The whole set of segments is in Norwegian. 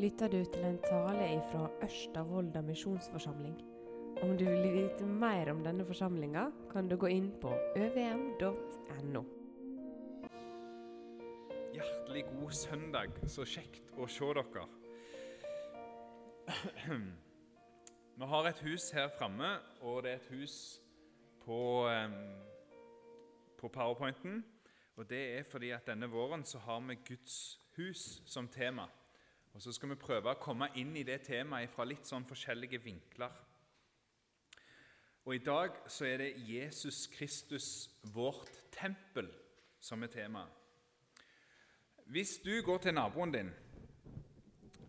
lytter du til en tale fra Ørsta misjonsforsamling. Om du vil vite mer om denne forsamlinga, kan du gå inn på øvm.no. Hjertelig god søndag. Så kjekt å se dere. Vi har et hus her framme, og det er et hus på, på powerpointen. Og Det er fordi at denne våren så har vi Guds hus som tema. Og Så skal vi prøve å komme inn i det temaet fra litt sånn forskjellige vinkler. Og I dag så er det Jesus Kristus, vårt tempel, som er temaet. Hvis du går til naboen din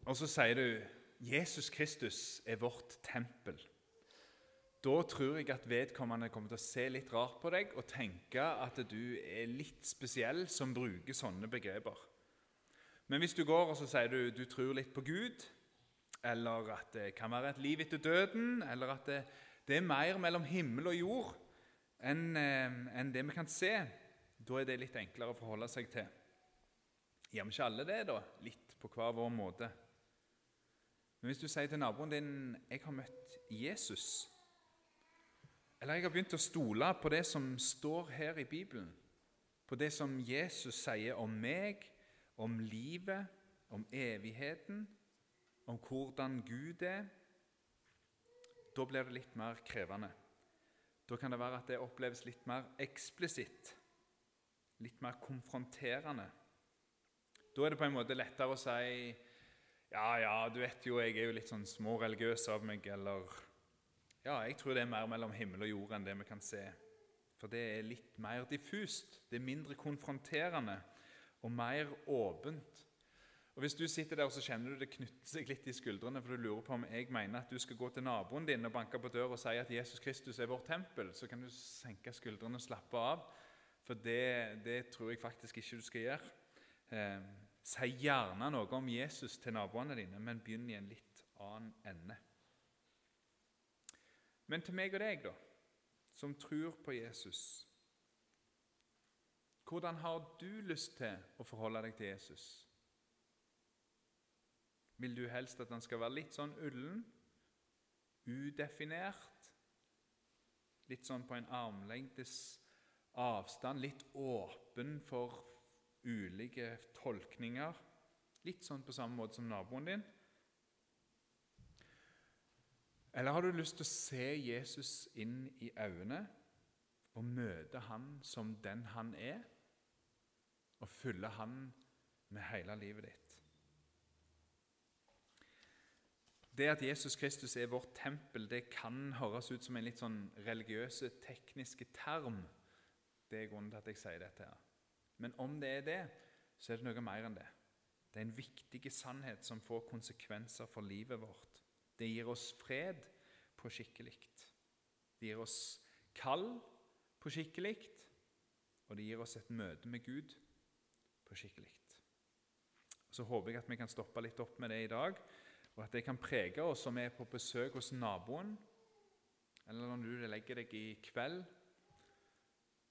og så sier du 'Jesus Kristus er vårt tempel', da tror jeg at vedkommende kommer til å se litt rart på deg og tenke at du er litt spesiell som bruker sånne begreper. Men hvis du går og så sier du du tror litt på Gud, eller at det kan være et liv etter døden, eller at det, det er mer mellom himmel og jord enn en det vi kan se, da er det litt enklere å forholde seg til. Gjør vi ikke alle det, da? Litt på hver vår måte. Men hvis du sier til naboen din 'Jeg har møtt Jesus', eller 'Jeg har begynt å stole på det som står her i Bibelen', på det som Jesus sier om meg, om livet, om evigheten, om hvordan Gud er, da blir det litt mer krevende. Da kan det være at det oppleves litt mer eksplisitt, litt mer konfronterende. Da er det på en måte lettere å si ja, ja, du vet jo, jeg er jo litt sånn småreligiøs av meg, eller Ja, jeg tror det er mer mellom himmel og jord enn det vi kan se. For det er litt mer diffust, det er mindre konfronterende og mer åpent. Og Hvis du sitter der og så kjenner du det knytter seg litt i skuldrene, for du lurer på om jeg mener at du skal gå til naboen din og banke på døra og si at Jesus Kristus er vårt tempel, så kan du senke skuldrene og slappe av. For det, det tror jeg faktisk ikke du skal gjøre. Eh, si gjerne noe om Jesus til naboene dine, men begynn i en litt annen ende. Men til meg og deg, da, som tror på Jesus Hvordan har du lyst til å forholde deg til Jesus? Vil du helst at han skal være litt sånn ullen, udefinert, litt sånn på en armlengdes avstand, litt åpen for ulike tolkninger. Litt sånn på samme måte som naboen din. Eller har du lyst til å se Jesus inn i øynene og møte han som den han er, og følge han med hele livet ditt? Det at Jesus Kristus er vårt tempel, det kan høres ut som en litt sånn religiøse, tekniske term. Det er grunnen til at jeg sier dette. her. Men om det er det, så er det noe mer enn det. Det er en viktig sannhet som får konsekvenser for livet vårt. Det gir oss fred på skikkelig. Det gir oss kall på skikkelig, og det gir oss et møte med Gud på skikkelig. Så håper jeg at vi kan stoppe litt opp med det i dag, og at det kan prege oss som er på besøk hos naboen, eller når du legger deg i kveld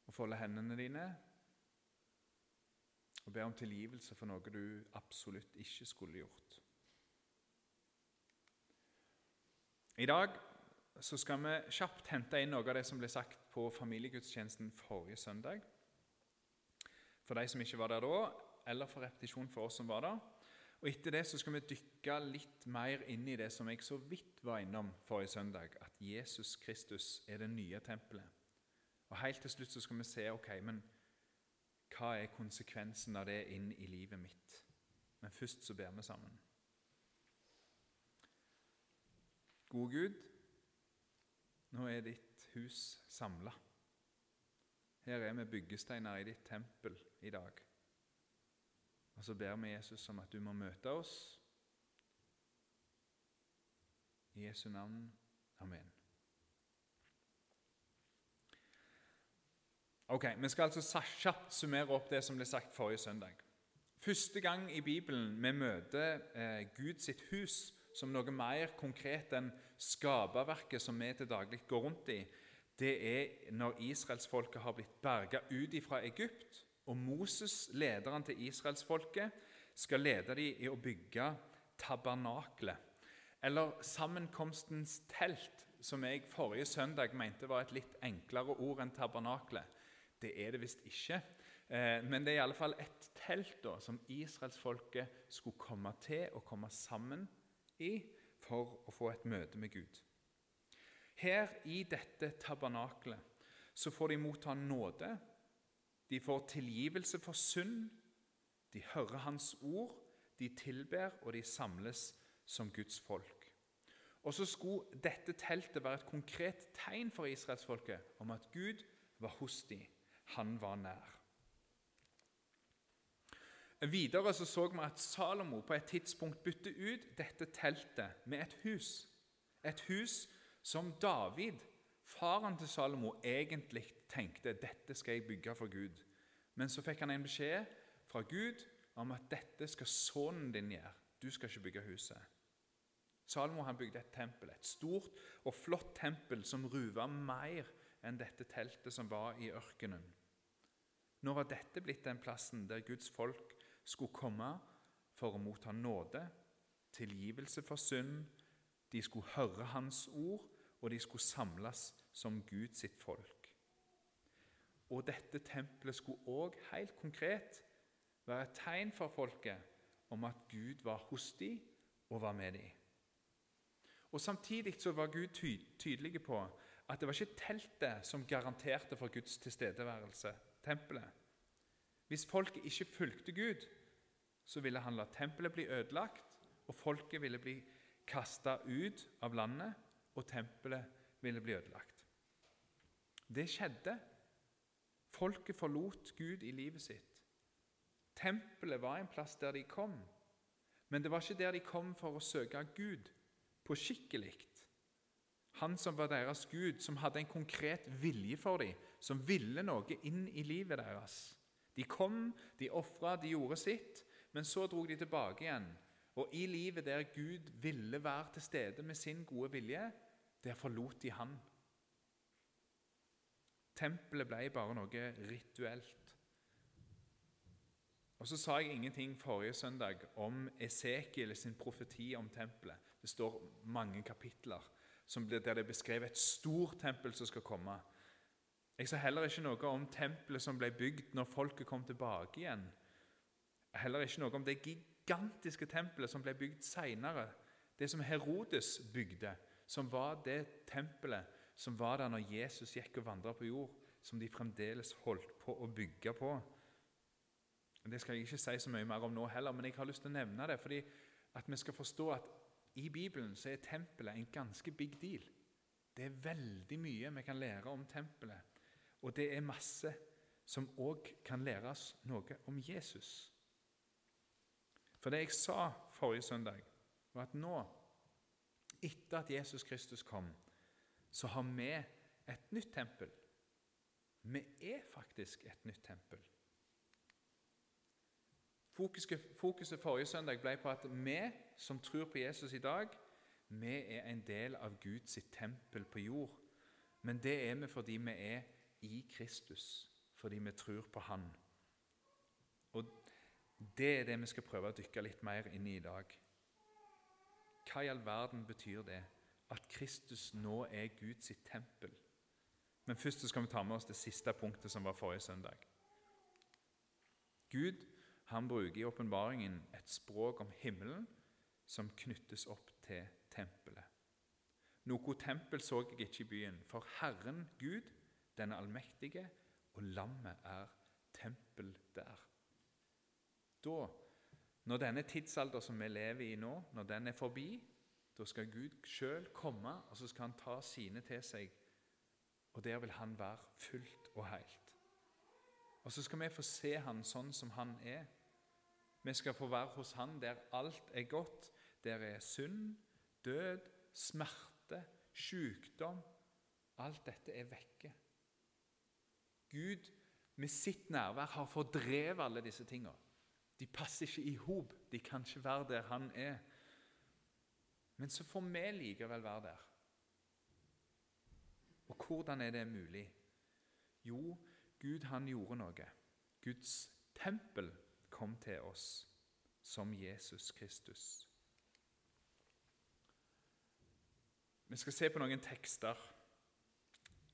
og folder hendene dine og ber om tilgivelse for noe du absolutt ikke skulle gjort. I dag så skal vi kjapt hente inn noe av det som ble sagt på familiegudstjenesten forrige søndag. For de som ikke var der da, eller for repetisjon for oss som var der. Og Etter det så skal vi dykke litt mer inn i det som jeg så vidt var innom forrige søndag, at Jesus Kristus er det nye tempelet. Og Helt til slutt så skal vi se ok, men hva er konsekvensen av det inn i livet mitt? Men først så ber vi sammen. Gode Gud, nå er ditt hus samla. Her er vi byggesteiner i ditt tempel i dag. Og så ber vi Jesus om at du må møte oss. I Jesu navn. Amen. Ok, Vi skal altså kjapt summere opp det som ble sagt forrige søndag. Første gang i Bibelen vi møter eh, Gud sitt hus som noe mer konkret enn skaperverket som vi til daglig går rundt i, det er når israelsfolket har blitt berga ut fra Egypt, og Moses, lederen til israelsfolket, skal lede dem i å bygge tabernaklet, eller sammenkomstens telt, som jeg forrige søndag mente var et litt enklere ord enn tabernaklet. Det er det visst ikke. Eh, men det er i alle fall et telt da, som israelsfolket skulle komme til og komme sammen i for å få et møte med Gud. Her i dette tabernaklet så får de motta nåde. De får tilgivelse for synd. De hører Hans ord, de tilber, og de samles som Guds folk. Og så skulle dette teltet være et konkret tegn for israelsfolket om at Gud var hos dem. Han var nær. Videre så, så vi at Salomo på et tidspunkt bytte ut dette teltet med et hus. Et hus som David, faren til Salomo, egentlig tenkte dette skal jeg bygge for Gud. Men så fikk han en beskjed fra Gud om at dette skal sønnen din gjøre. Du skal ikke bygge huset. Salomo han bygde et tempel, et stort og flott tempel som ruva mer enn dette teltet som var i ørkenen. Nå var dette blitt den plassen der Guds folk skulle komme for å motta nåde, tilgivelse for synd, de skulle høre Hans ord, og de skulle samles som Gud sitt folk. Og dette tempelet skulle òg helt konkret være et tegn for folket om at Gud var hos dem og var med dem. Og Samtidig så var Gud ty tydelig på at det var ikke teltet som garanterte for Guds tilstedeværelse, tempelet. Hvis folket ikke fulgte Gud, så ville han la tempelet bli ødelagt, og folket ville bli kasta ut av landet, og tempelet ville bli ødelagt. Det skjedde. Folket forlot Gud i livet sitt. Tempelet var en plass der de kom, men det var ikke der de kom for å søke Gud på skikkelig. Han som var deres Gud, som hadde en konkret vilje for dem, som ville noe inn i livet deres. De kom, de ofra, de gjorde sitt, men så dro de tilbake igjen. Og i livet der Gud ville være til stede med sin gode vilje, der forlot de Han. Tempelet ble bare noe rituelt. Og Så sa jeg ingenting forrige søndag om Esekiel sin profeti om tempelet. Det står mange kapitler der det er beskrevet et stort tempel som skal komme. Jeg sa heller ikke noe om tempelet som ble bygd når folket kom tilbake igjen. Heller ikke noe om det gigantiske tempelet som ble bygd seinere. Det som Herodes bygde, som var det tempelet som var der når Jesus gikk og vandra på jord, som de fremdeles holdt på å bygge på. Det skal jeg ikke si så mye mer om nå heller, men jeg har lyst til å nevne det fordi at vi skal forstå at i Bibelen så er tempelet en ganske big deal. Det er veldig mye vi kan lære om tempelet, og det er masse som òg kan lære oss noe om Jesus. For det jeg sa forrige søndag, var at nå, etter at Jesus Kristus kom, så har vi et nytt tempel. Vi er faktisk et nytt tempel. Fokuset, forrige søndag ble på at vi som tror på Jesus i dag, vi er en del av Guds tempel på jord. Men det er vi fordi vi er i Kristus, fordi vi tror på Han. Og Det er det vi skal prøve å dykke litt mer inn i i dag. Hva i all verden betyr det at Kristus nå er Guds tempel? Men først skal vi ta med oss det siste punktet som var forrige søndag. Gud han bruker i åpenbaringen et språk om himmelen som knyttes opp til tempelet. Noe tempel så jeg ikke i byen, for Herren Gud, den allmektige, og lammet er tempel der. Da, når denne tidsalder som vi lever i nå, når den er forbi, da skal Gud sjøl komme, og så skal han ta sine til seg. Og der vil han være fullt og helt. Og så skal vi få se han sånn som han er. Vi skal få være hos Han der alt er godt. Der er synd, død, smerte, sykdom. Alt dette er vekke. Gud med sitt nærvær har fordrevet alle disse tingene. De passer ikke i hop. De kan ikke være der han er. Men så får vi likevel være der. Og hvordan er det mulig? Jo, Gud han gjorde noe. Guds tempel kom til oss som Jesus Kristus. Vi skal se på noen tekster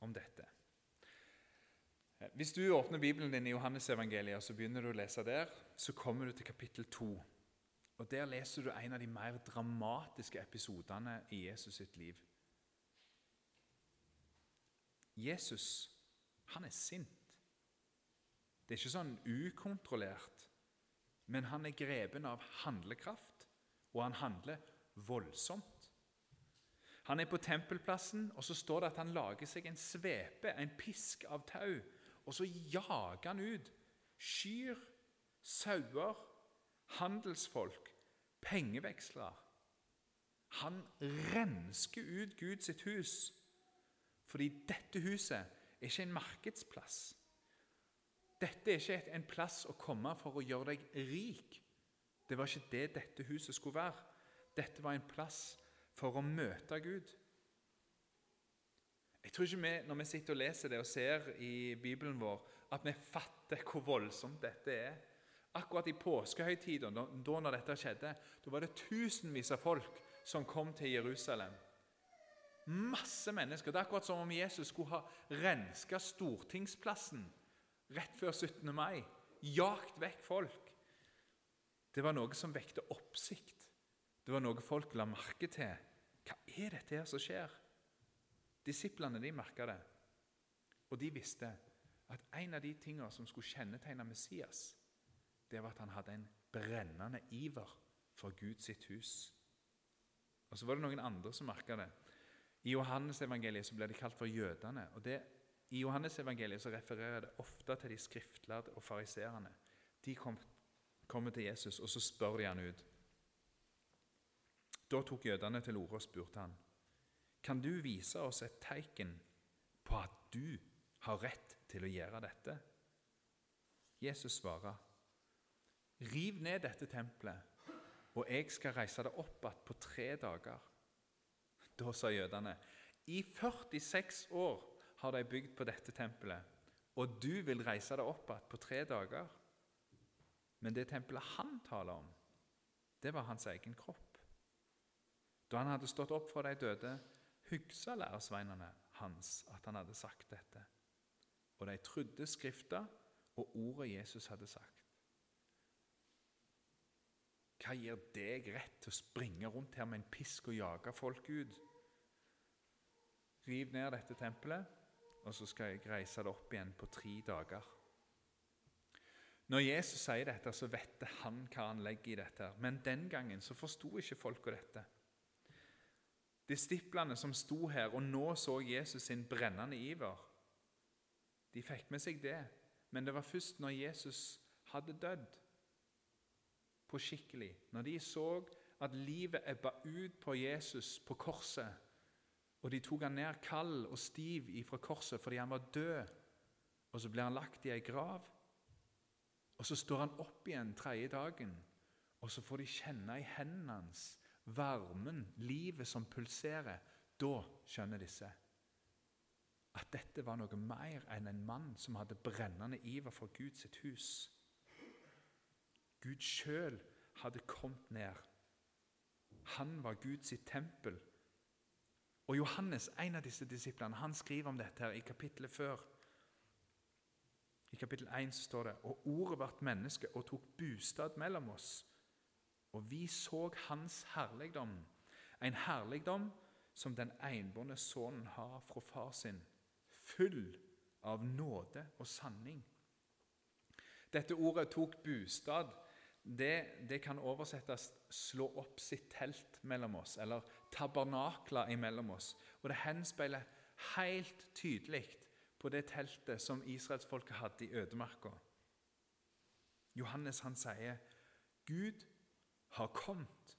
om dette. Hvis du åpner Bibelen din i Johannesevangeliet så begynner du å lese der, så kommer du til kapittel 2. Og Der leser du en av de mer dramatiske episodene i Jesus sitt liv. Jesus han er sint. Det er ikke sånn ukontrollert, men han er grepen av handlekraft, og han handler voldsomt. Han er på tempelplassen, og så står det at han lager seg en svepe, en pisk av tau, og så jager han ut kyr, sauer, handelsfolk, pengevekslere. Han rensker ut Guds hus, fordi dette huset er ikke en markedsplass. Dette er ikke en plass å komme for å gjøre deg rik. Det var ikke det dette huset skulle være. Dette var en plass for å møte Gud. Jeg tror ikke vi, når vi sitter og leser det og ser i Bibelen vår, at vi fatter hvor voldsomt dette er. Akkurat i påskehøytiden, da når dette skjedde, da var det tusenvis av folk som kom til Jerusalem. Masse mennesker. Det er akkurat som om Jesus skulle ha renska Stortingsplassen rett før 17. mai. Jagt vekk folk. Det var noe som vekte oppsikt. Det var noe folk la merke til. Hva er dette her som skjer? Disiplene de merka det, og de visste at en av de tingene som skulle kjennetegne Messias, det var at han hadde en brennende iver for Guds sitt hus. Og Så var det noen andre som merka det. I Johannes-evangeliet blir de kalt for jødene. og det, I Johannes-evangeliet refererer det ofte til de skriftlærde og fariseerne. De kom, kommer til Jesus, og så spør de han ut. Da tok jødene til orde og spurte han, kan du vise oss et tegn på at du har rett til å gjøre dette? Jesus svarer, riv ned dette tempelet, og jeg skal reise det opp igjen på tre dager. Da sa jødene, i 46 år har de bygd på dette tempelet, og du vil reise det opp igjen på tre dager. Men det tempelet han taler om, det var hans egen kropp. Da han hadde stått opp for de døde, hugsa læresveinene hans at han hadde sagt dette. Og de trodde Skrifta og ordet Jesus hadde sagt. Hva gir deg rett til å springe rundt her med en pisk og jage folk ut? Riv ned dette tempelet, og så skal jeg reise det opp igjen på tre dager. Når Jesus sier dette, så vet han hva han legger i dette. Men den gangen så forsto ikke folka dette. Disiplene som sto her og nå så Jesus sin brennende iver, de fikk med seg det. Men det var først når Jesus hadde dødd på skikkelig, når de så at livet ebba ut på Jesus på korset, og de tok han ned kald og stiv ifra korset fordi han var død. Og så ble han lagt i ei grav. Og så står han opp igjen tredje dagen, og så får de kjenne i hendene hans varmen, livet som pulserer. Da skjønner disse at dette var noe mer enn en mann som hadde brennende iver for Guds hus. Gud sjøl hadde kommet ned. Han var Guds tempel og Johannes, en av disse disiplene, han skriver om dette her i kapittelet før. I kapittel 1 står det Og ordet ble menneske og tok bostad mellom oss. Og vi så hans herligdom, en herligdom som den enbårne sønnen har fra far sin, full av nåde og sanning. Dette ordet 'tok bostad' det, det, kan oversettes 'slå opp sitt telt mellom oss' eller 'tabernakla imellom oss'. Og Det henspeiler helt tydelig på det teltet som israelsfolket hadde i ødemarka. Johannes han sier Gud har kommet.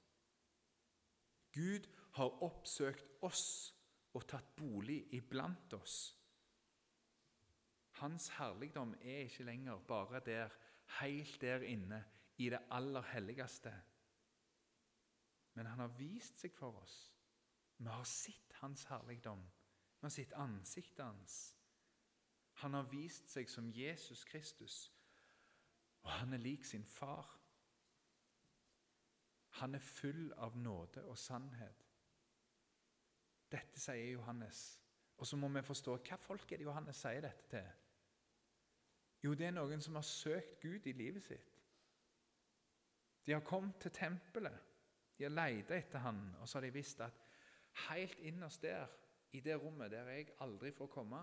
Gud har oppsøkt oss og tatt bolig iblant oss. Hans herligdom er ikke lenger bare der, helt der inne i det aller helligste. Men han har vist seg for oss. Vi har sett hans herligdom. Vi har sett ansiktet hans. Han har vist seg som Jesus Kristus, og han er lik sin far. Han er full av nåde og sannhet. Dette sier Johannes. Og så må vi forstå hva folk er det Johannes sier dette til. Jo, det er noen som har søkt Gud i livet sitt. De har kommet til tempelet, de har leita etter han, og så har de visst at helt innerst der, i det rommet der jeg aldri får komme,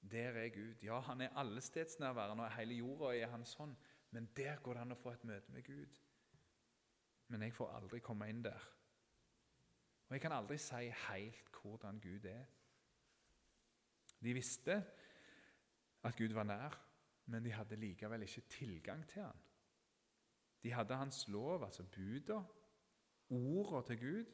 der er Gud. Ja, han er allestedsnærværende, og hele jorda er hans hånd, men der går det an å få et møte med Gud. Men jeg får aldri komme inn der. Og jeg kan aldri si helt hvordan Gud er. De visste at Gud var nær, men de hadde likevel ikke tilgang til han. De hadde hans lov, altså buda, ordene til Gud.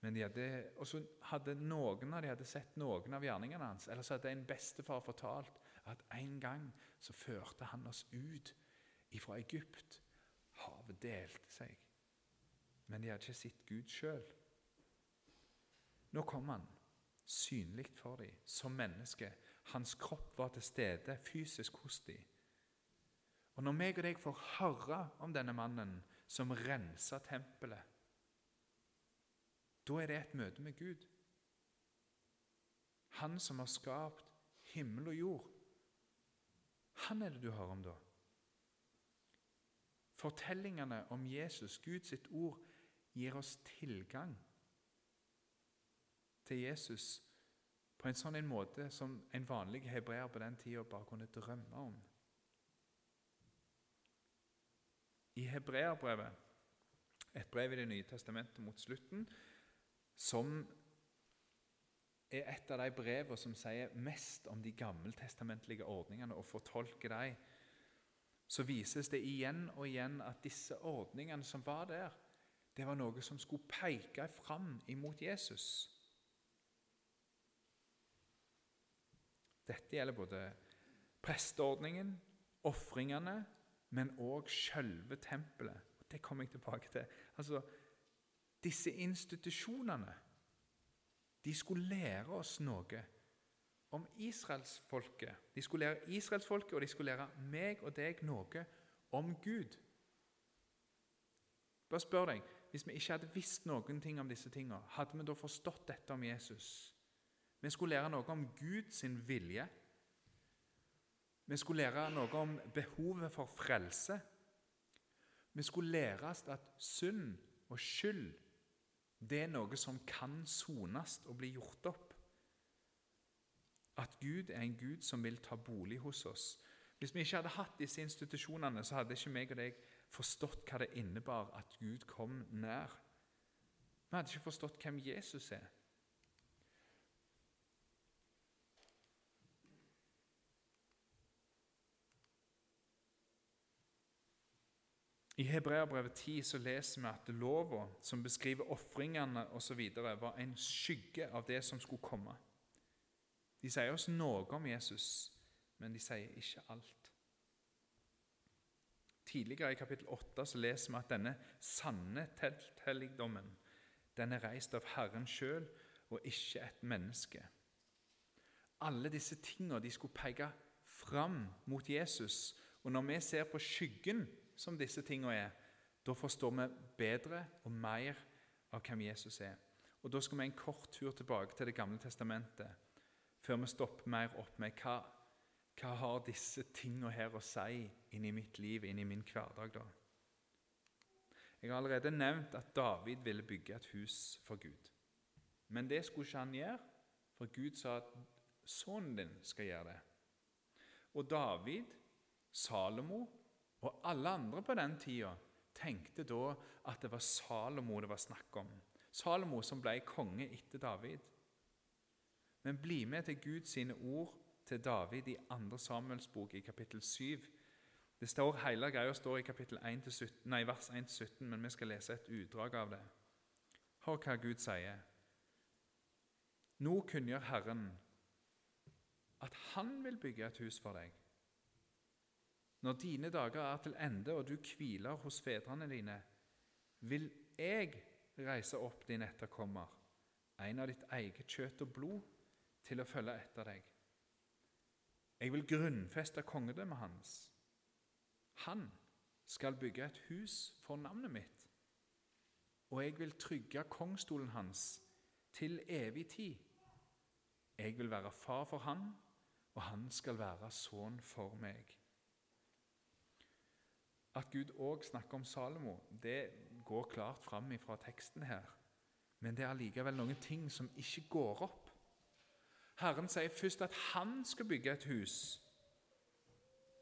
Men de hadde, også hadde noen av de hadde sett noen av gjerningene hans. Eller så hadde en bestefar fortalt at en gang så førte han oss ut fra Egypt. Delte seg. Men de hadde ikke sett Gud sjøl. Nå kom han synlig for dem som menneske. Hans kropp var til stede fysisk hos dem. Og Når meg og deg får høre om denne mannen som rensa tempelet, da er det et møte med Gud. Han som har skapt himmel og jord. Han er det du hører om da. Fortellingene om Jesus, Guds ord, gir oss tilgang til Jesus på en sånn måte som en vanlig hebreer på den tida bare kunne drømme om. I Hebreerbrevet, et brev i Det nye testamentet mot slutten, som er et av de brevene som sier mest om de gammeltestamentlige ordningene, og fortolker dem, så vises det igjen og igjen at disse ordningene som var der, det var noe som skulle peke fram imot Jesus. Dette gjelder både presteordningen, ofringene, men òg selve tempelet. Det kommer jeg tilbake til. Altså, Disse institusjonene de skulle lære oss noe om israelsfolket. De skulle lære israelsfolket, og de skulle lære meg og deg noe om Gud. Bare spør deg, Hvis vi ikke hadde visst noen ting om disse tingene, hadde vi da forstått dette om Jesus? Vi skulle lære noe om Guds vilje. Vi skulle lære noe om behovet for frelse. Vi skulle lære oss at synd og skyld det er noe som kan sones og bli gjort opp. At Gud er en Gud som vil ta bolig hos oss. Hvis vi ikke hadde hatt disse institusjonene, så hadde ikke meg og deg forstått hva det innebar at Gud kom nær. Vi hadde ikke forstått hvem Jesus er. I Hebreabrevet 10 så leser vi at lova, som beskriver ofringene osv., var en skygge av det som skulle komme. De sier oss noe om Jesus, men de sier ikke alt. Tidligere i kapittel 8 så leser vi at denne sanne telthelligdommen den er reist av Herren sjøl og ikke et menneske. Alle disse de skulle peke fram mot Jesus. Og når vi ser på skyggen som disse tingene er, da forstår vi bedre og mer av hvem Jesus er. Og Da skal vi en kort tur tilbake til Det gamle testamentet før vi stopper mer opp med hva, hva har disse tingene her å si inn i mitt liv, inn i min hverdag. da? Jeg har allerede nevnt at David ville bygge et hus for Gud. Men det skulle ikke han gjøre, for Gud sa at sønnen din skal gjøre det. Og David, Salomo og alle andre på den tida tenkte da at det var Salomo det var snakk om. Salomo som ble konge etter David. Men bli med til Guds ord til David i 2. Samuels bok i kapittel 7. Det står Hele greia står i kapittel 1 17, nei, vers 1-17, men vi skal lese et utdrag av det. Hør hva Gud sier. Nå kunngjør Herren at Han vil bygge et hus for deg. Når dine dager er til ende og du hviler hos fedrene dine, vil jeg reise opp din etterkommer, en av ditt eget kjøtt og blod, til å følge etter deg. Jeg vil grunnfeste kongedømmet hans. Han skal bygge et hus for navnet mitt, og jeg vil trygge kongstolen hans til evig tid. Jeg vil være far for han, og han skal være sønn for meg. At Gud òg snakker om Salomo, det går klart fram fra teksten her. Men det er allikevel noen ting som ikke går opp. Herren sier først at han skal bygge et hus,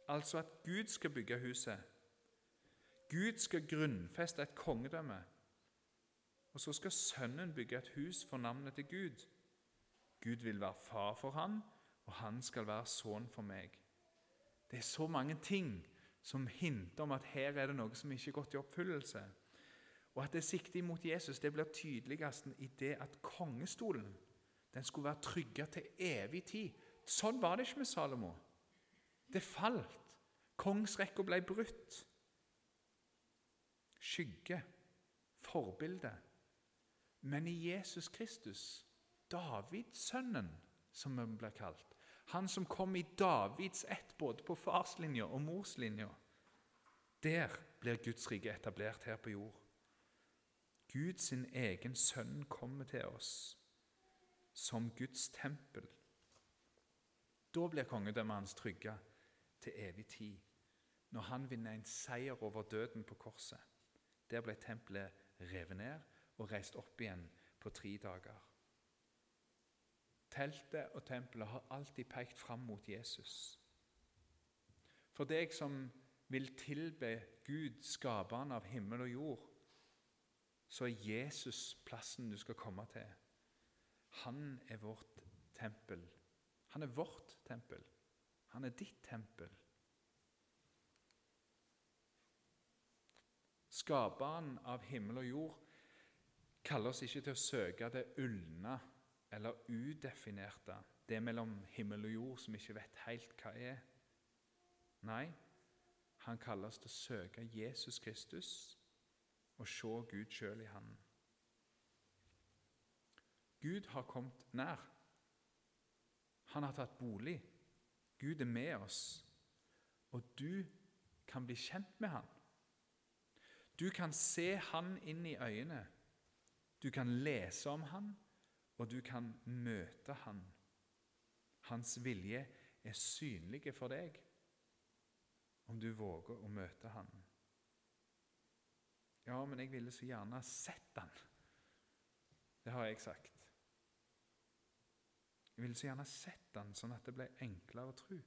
altså at Gud skal bygge huset. Gud skal grunnfeste et kongedømme. Og så skal sønnen bygge et hus for navnet til Gud. Gud vil være far for han, og han skal være sønn for meg. Det er så mange ting som hinter om at her er det noe som ikke er gått i oppfyllelse. Og at det sikter mot Jesus, det blir tydeligst i det at kongestolen den skulle være trygga til evig tid. Sånn var det ikke med Salomo. Det falt. Kongsrekka ble brutt. Skygge, forbilde. Men i Jesus Kristus, Davids-sønnen, som han blir kalt, han som kom i Davids ett, både på farslinja og morslinja, der blir Guds rike etablert her på jord. Guds egen sønn kommer til oss som Guds tempel. Da blir kongedømmet hans trygga til evig tid, når han vinner en seier over døden på korset. Der ble tempelet revet ned og reist opp igjen på tre dager. Teltet og tempelet har alltid pekt fram mot Jesus. For deg som vil tilbe Gud, skaperen av himmel og jord, så er Jesus plassen du skal komme til. Han er vårt tempel. Han er vårt tempel. Han er ditt tempel. Skaperen av himmel og jord kaller oss ikke til å søke det ulne eller udefinerte, det mellom himmel og jord som vi ikke vet helt hva er. Nei, han kaller oss til å søke Jesus Kristus og se Gud sjøl i Han. Gud har kommet nær. Han har tatt bolig. Gud er med oss, og du kan bli kjent med Han. Du kan se Han inn i øynene. Du kan lese om Han, og du kan møte Han. Hans vilje er synlig for deg om du våger å møte Han. Ja, men jeg ville så gjerne sett Han. Det har jeg sagt. Jeg ville så gjerne sett Han sånn at det ble enklere å tro.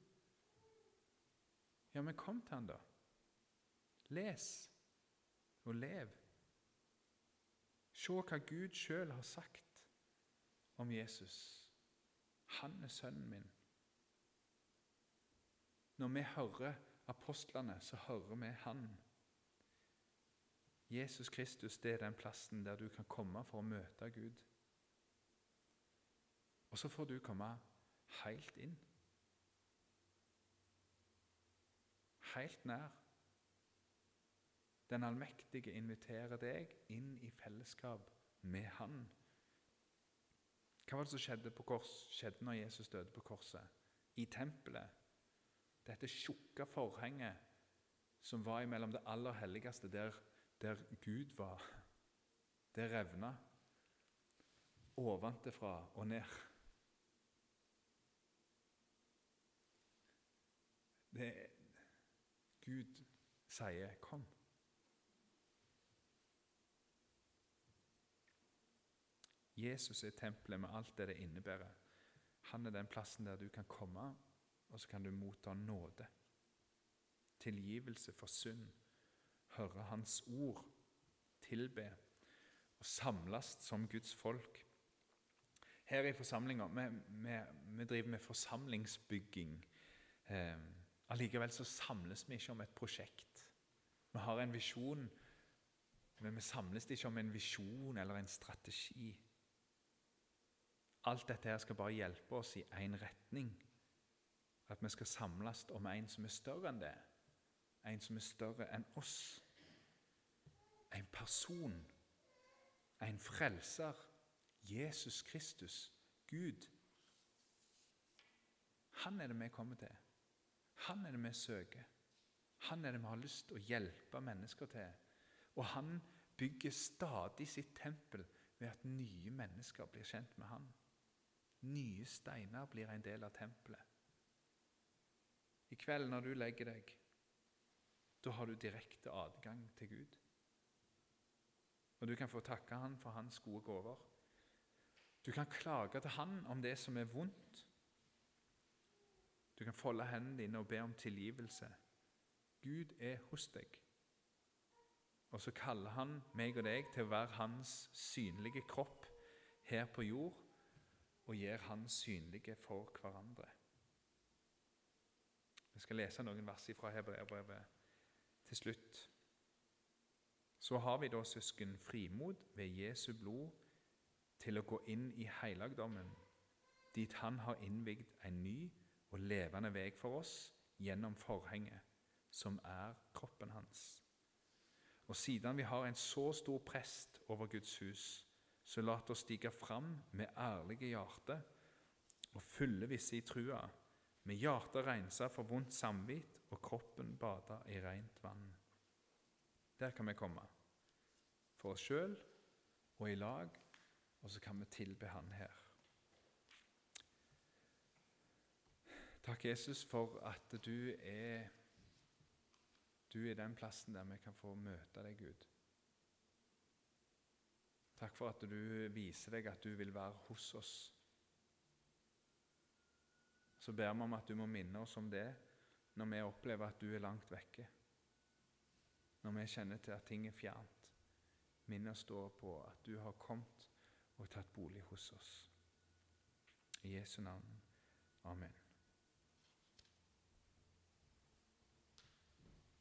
Ja, men kom til Han, da. Les og lev. Se hva Gud sjøl har sagt om Jesus. Han er sønnen min. Når vi hører apostlene, så hører vi Han. Jesus Kristus det er den plassen der du kan komme for å møte Gud. Og så får du komme helt inn. Helt nær. Den allmektige inviterer deg inn i fellesskap med Han. Hva var det som skjedde, på kors, skjedde når Jesus døde på korset? I tempelet. Dette tjukke forhenget som var imellom det aller helligste, der, der Gud var, det revna ovenfra og ned. Det Gud sier 'kom'. Jesus er tempelet med alt det det innebærer. Han er den plassen der du kan komme, og så kan du motta nåde. Tilgivelse for synd. Høre Hans ord. Tilbe. Og samles som Guds folk. Her i forsamlinga vi, vi, vi, driver med forsamlingsbygging. Eh, Allikevel så samles vi ikke om et prosjekt. Vi har en visjon, men vi samles ikke om en visjon eller en strategi. Alt dette her skal bare hjelpe oss i én retning. At vi skal samles om en som er større enn det. En som er større enn oss. En person. En frelser. Jesus Kristus. Gud. Han er det vi kommer til. Han er det vi søker. Han er det vi har lyst til å hjelpe mennesker til. Og han bygger stadig sitt tempel ved at nye mennesker blir kjent med Han. Nye steiner blir en del av tempelet. I kveld når du legger deg, da har du direkte adgang til Gud. Og du kan få takke Han for Hans gode gaver. Du kan klage til Han om det som er vondt. Du kan folde hendene dine og be om tilgivelse. Gud er hos deg. Og så kaller han meg og deg til å være hans synlige kropp her på jord, og gjør han synlige for hverandre. Vi skal lese noen vers fra Hebreerbrevet til slutt. Så har vi da, søsken, frimod ved Jesu blod til å gå inn i helligdommen, dit Han har innvigd en ny og levende vei for oss gjennom forhenget, som er kroppen hans. Og siden vi har en så stor prest over Guds hus, så la oss stige fram med ærlige hjerte og fylle visse i trua, med hjertet rensa for vondt samvitt og kroppen bada i rent vann. Der kan vi komme, for oss sjøl og i lag, og så kan vi tilbe Han her. Takk, Jesus, for at du er du er den plassen der vi kan få møte deg, Gud. Takk for at du viser deg at du vil være hos oss. Så ber vi om at du må minne oss om det når vi opplever at du er langt vekke. Når vi kjenner til at ting er fjernt. Minn oss da på at du har kommet og tatt bolig hos oss. I Jesu navn. Amen.